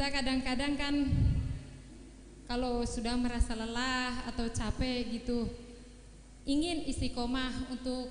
Kita kadang-kadang kan kalau sudah merasa lelah atau capek gitu, ingin istiqomah untuk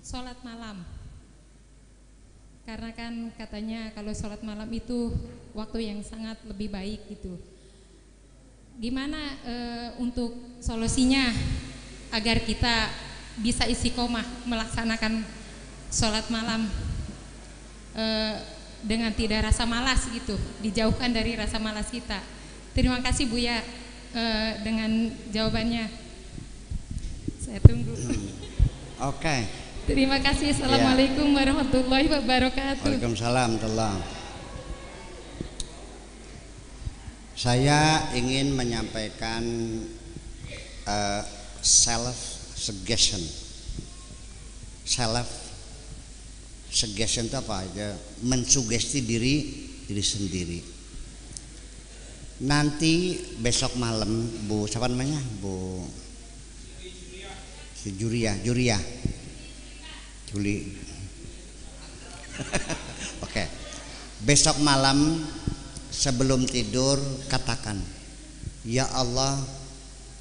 sholat malam. Karena kan katanya kalau sholat malam itu waktu yang sangat lebih baik gitu. Gimana e, untuk solusinya agar kita bisa istiqomah melaksanakan sholat malam e, dengan tidak rasa malas gitu, dijauhkan dari rasa malas kita. Terima kasih Bu ya e, dengan jawabannya. Saya tunggu. Hmm. Oke. Okay. Terima kasih. Assalamualaikum ya. warahmatullahi wabarakatuh. Waalaikumsalam tolong. Saya ingin menyampaikan uh, self suggestion. Self suggestion itu apa? Ya, mensugesti diri diri sendiri. Nanti besok malam Bu siapa namanya? Bu si Juria, Juria Juli. Oke. Okay. Besok malam sebelum tidur katakan, "Ya Allah,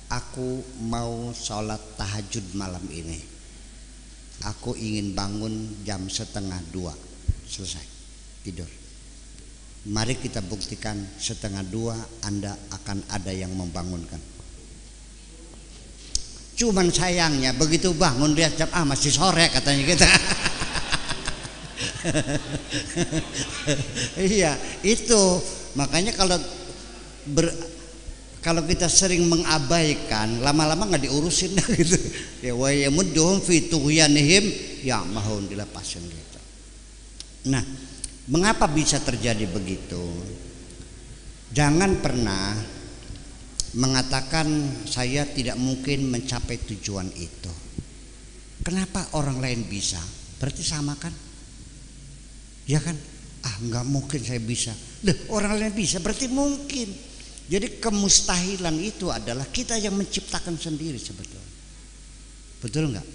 aku mau sholat tahajud malam ini. Aku ingin bangun jam setengah dua. Selesai. Tidur. Mari kita buktikan setengah dua Anda akan ada yang membangunkan. Cuman sayangnya begitu bangun lihat jam ah masih sore katanya kita. iya, itu makanya kalau ber, kalau kita sering mengabaikan lama-lama nggak diurusin gitu. Ya wa yamudduhum fi tughyanihim ya mahun dilepasin gitu. Nah, mengapa bisa terjadi begitu? Jangan pernah mengatakan saya tidak mungkin mencapai tujuan itu. Kenapa orang lain bisa? Berarti sama kan? Ya kan? Ah nggak mungkin saya bisa. Loh, orang lain bisa berarti mungkin. Jadi kemustahilan itu adalah kita yang menciptakan sendiri sebetulnya. Betul nggak?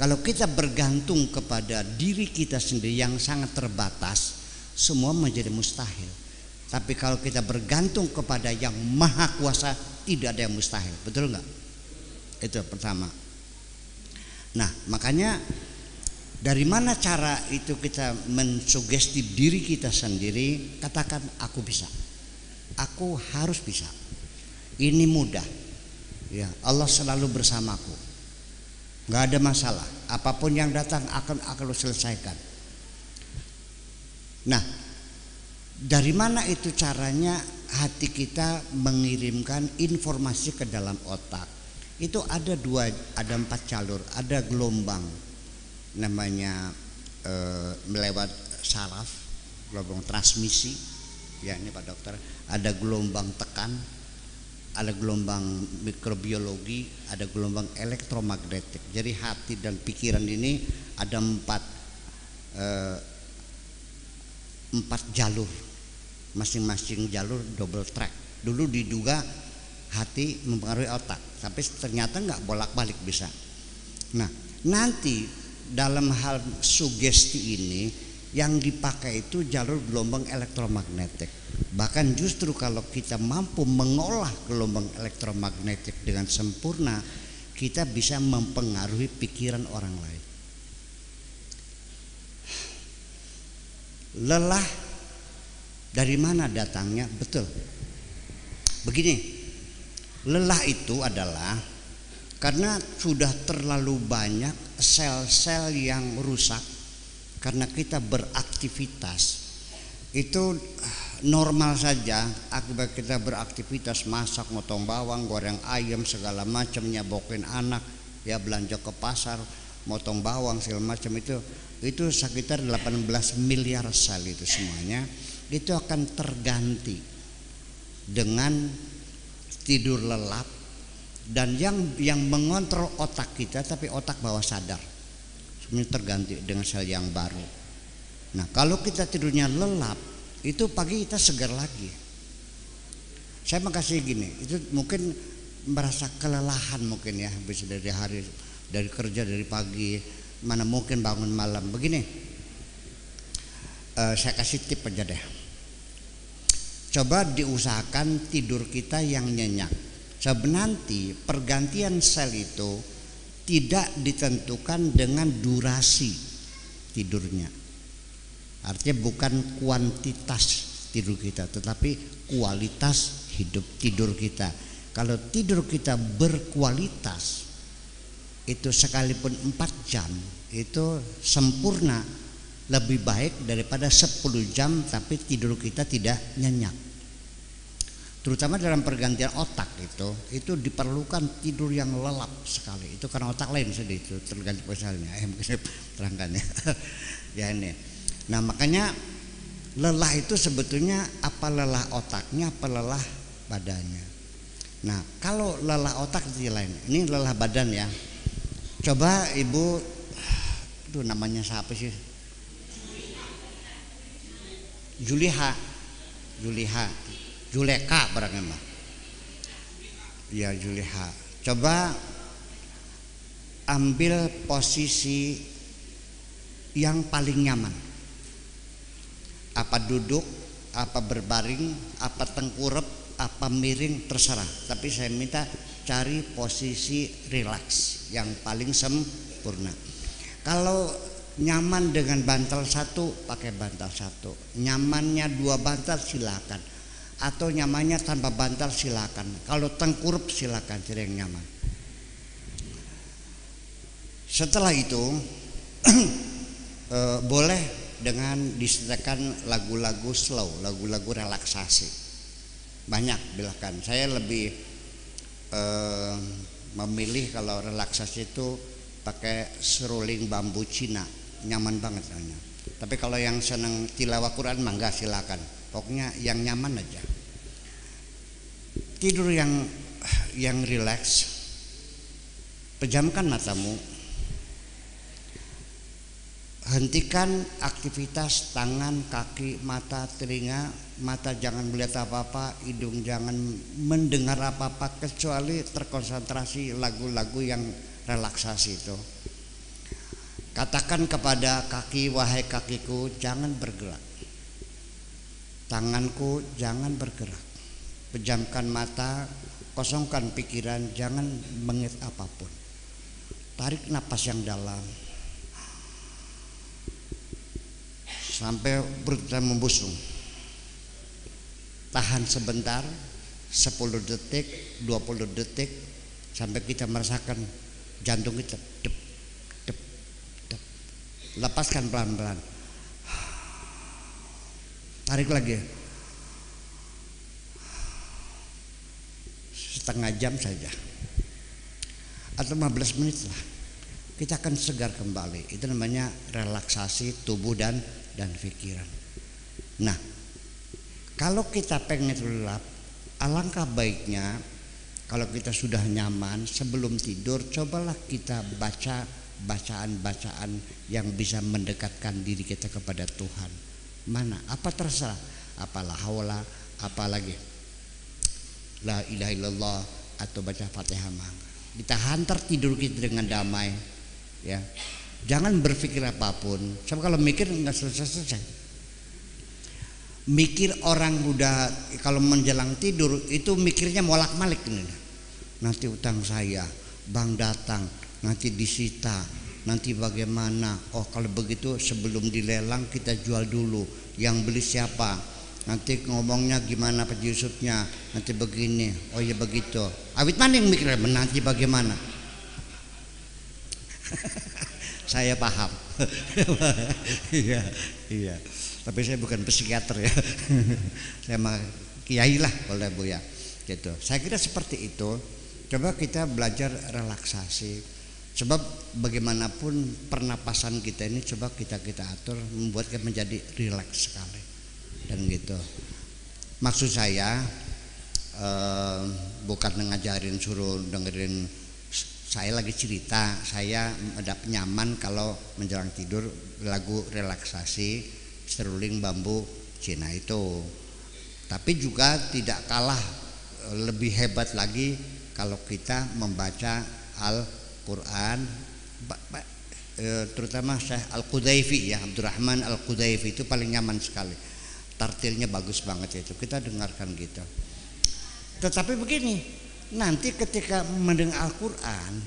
Kalau kita bergantung kepada diri kita sendiri yang sangat terbatas, semua menjadi mustahil. Tapi kalau kita bergantung kepada yang maha kuasa tidak ada yang mustahil. Betul nggak? Itu pertama. Nah makanya dari mana cara itu kita mensugesti diri kita sendiri katakan aku bisa. Aku harus bisa. Ini mudah. Ya Allah selalu bersamaku. Gak ada masalah. Apa pun yang datang akan akan selesaikan. Nah dari mana itu caranya hati kita mengirimkan informasi ke dalam otak? Itu ada dua, ada empat jalur, ada gelombang namanya e, melewat saraf, gelombang transmisi, ya ini Pak Dokter, ada gelombang tekan, ada gelombang mikrobiologi, ada gelombang elektromagnetik. Jadi hati dan pikiran ini ada empat e, empat jalur masing-masing jalur double track. Dulu diduga hati mempengaruhi otak, tapi ternyata nggak bolak-balik bisa. Nah, nanti dalam hal sugesti ini yang dipakai itu jalur gelombang elektromagnetik. Bahkan justru kalau kita mampu mengolah gelombang elektromagnetik dengan sempurna, kita bisa mempengaruhi pikiran orang lain. Lelah dari mana datangnya? Betul. Begini, lelah itu adalah karena sudah terlalu banyak sel-sel yang rusak karena kita beraktivitas. Itu normal saja. Akibat kita beraktivitas masak, motong bawang, goreng ayam segala macam nyabokin anak, ya belanja ke pasar, motong bawang segala macam itu. Itu sekitar 18 miliar sel itu semuanya. Itu akan terganti dengan tidur lelap dan yang yang mengontrol otak kita tapi otak bawah sadar semuanya terganti dengan sel yang baru nah kalau kita tidurnya lelap itu pagi kita segar lagi saya makasih gini itu mungkin merasa kelelahan mungkin ya bisa dari hari dari kerja dari pagi mana mungkin bangun malam begini uh, saya kasih tip aja deh. Coba diusahakan tidur kita yang nyenyak. Sebab nanti pergantian sel itu tidak ditentukan dengan durasi tidurnya. Artinya bukan kuantitas tidur kita, tetapi kualitas hidup tidur kita. Kalau tidur kita berkualitas, itu sekalipun empat jam itu sempurna lebih baik daripada 10 jam tapi tidur kita tidak nyenyak terutama dalam pergantian otak itu itu diperlukan tidur yang lelap sekali. Itu karena otak lain sedih itu terganti misalnya yang terangkan ya. Ya ini. Nah makanya lelah itu sebetulnya apa lelah otaknya apa lelah badannya. Nah kalau lelah otak itu lain. Ini lelah badan ya. Coba ibu, itu namanya siapa sih? Juliha, Juliha, Juleka barangnya mah. Ya Juliha. Coba ambil posisi yang paling nyaman. Apa duduk, apa berbaring, apa tengkurap, apa miring terserah. Tapi saya minta cari posisi rileks yang paling sempurna. Kalau nyaman dengan bantal satu pakai bantal satu, nyamannya dua bantal silakan, atau nyamannya tanpa bantal silakan. Kalau tengkurup silakan cari yang nyaman. Setelah itu eh, boleh dengan disediakan lagu-lagu slow, lagu-lagu relaksasi. Banyak bilahkan. Saya lebih eh, memilih kalau relaksasi itu pakai seruling bambu Cina nyaman banget hanya. Tapi kalau yang senang tilawah Quran mangga silakan. Pokoknya yang nyaman aja. Tidur yang yang rileks. Pejamkan matamu. Hentikan aktivitas tangan, kaki, mata, telinga mata jangan melihat apa-apa, hidung jangan mendengar apa-apa kecuali terkonsentrasi lagu-lagu yang relaksasi itu. Katakan kepada kaki, wahai kakiku, jangan bergerak. Tanganku jangan bergerak. Pejamkan mata, kosongkan pikiran, jangan mengingat apa pun. Tarik napas yang dalam. Sampai perut membusung tahan sebentar 10 detik 20 detik sampai kita merasakan jantung kita dep, dep, dep. lepaskan pelan-pelan tarik lagi. Setengah jam saja. Atau 15 menit lah. Kita akan segar kembali. Itu namanya relaksasi tubuh dan dan pikiran. Nah kalau kita pengen lelap, alangkah baiknya kalau kita sudah nyaman sebelum tidur, cobalah kita baca bacaan-bacaan yang bisa mendekatkan diri kita kepada Tuhan. Mana? Apa terserah? Apalah hawla, apalagi la ilaha illallah atau baca Fatihah mangga. Kita hantar tidur kita dengan damai, ya. Jangan berpikir apa pun. Coba kalau mikir nggak selesai-selesai mikir orang udah kalau menjelang tidur itu mikirnya molak malik nanti utang saya bank datang nanti disita nanti bagaimana? Oh kalau begitu sebelum dilelang kita jual dulu. Yang beli siapa? Nanti ngomongnya gimana Pak Yusufnya? Nanti begini. Oh ya begitu. Awit mana yang mikirnya nanti bagaimana? Saya paham. Iya iya. Tapi saya bukan psikiater ya. Saya mah kiai lah boleh bu ya. Gitu. Saya kira seperti itu. Coba kita belajar relaksasi sebab bagaimanapun pernapasan kita ini coba kita kita atur membuat kita menjadi rileks sekali. Dan gitu. Maksud saya eh, bukan ngajarin suruh dengerin saya lagi cerita saya ada nyaman kalau menjelang tidur lagu relaksasi seruling bambu Cina itu. Tapi juga tidak kalah eh, lebih hebat lagi kalau kita membaca Al-Qur'an eh, terutama Syekh Al Qudaifi ya Abdurrahman Al Qudaifi itu paling nyaman sekali. Tartilnya bagus banget itu. Kita dengarkan gitu. Tetapi begini nanti ketika mendengar Al-Quran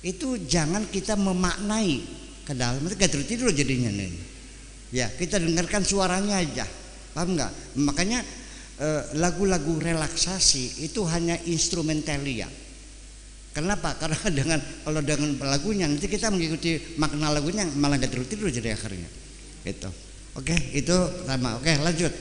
itu jangan kita memaknai ke dalam. Itu gak tidur jadinya nih. Ya kita dengarkan suaranya aja. Paham nggak? Makanya eh, lagu-lagu relaksasi itu hanya instrumentalia Kenapa? Karena dengan kalau dengan lagunya nanti kita mengikuti makna lagunya malah gak tidur tidur jadi akhirnya. Gitu. Oke, itu sama. Oke, lanjut.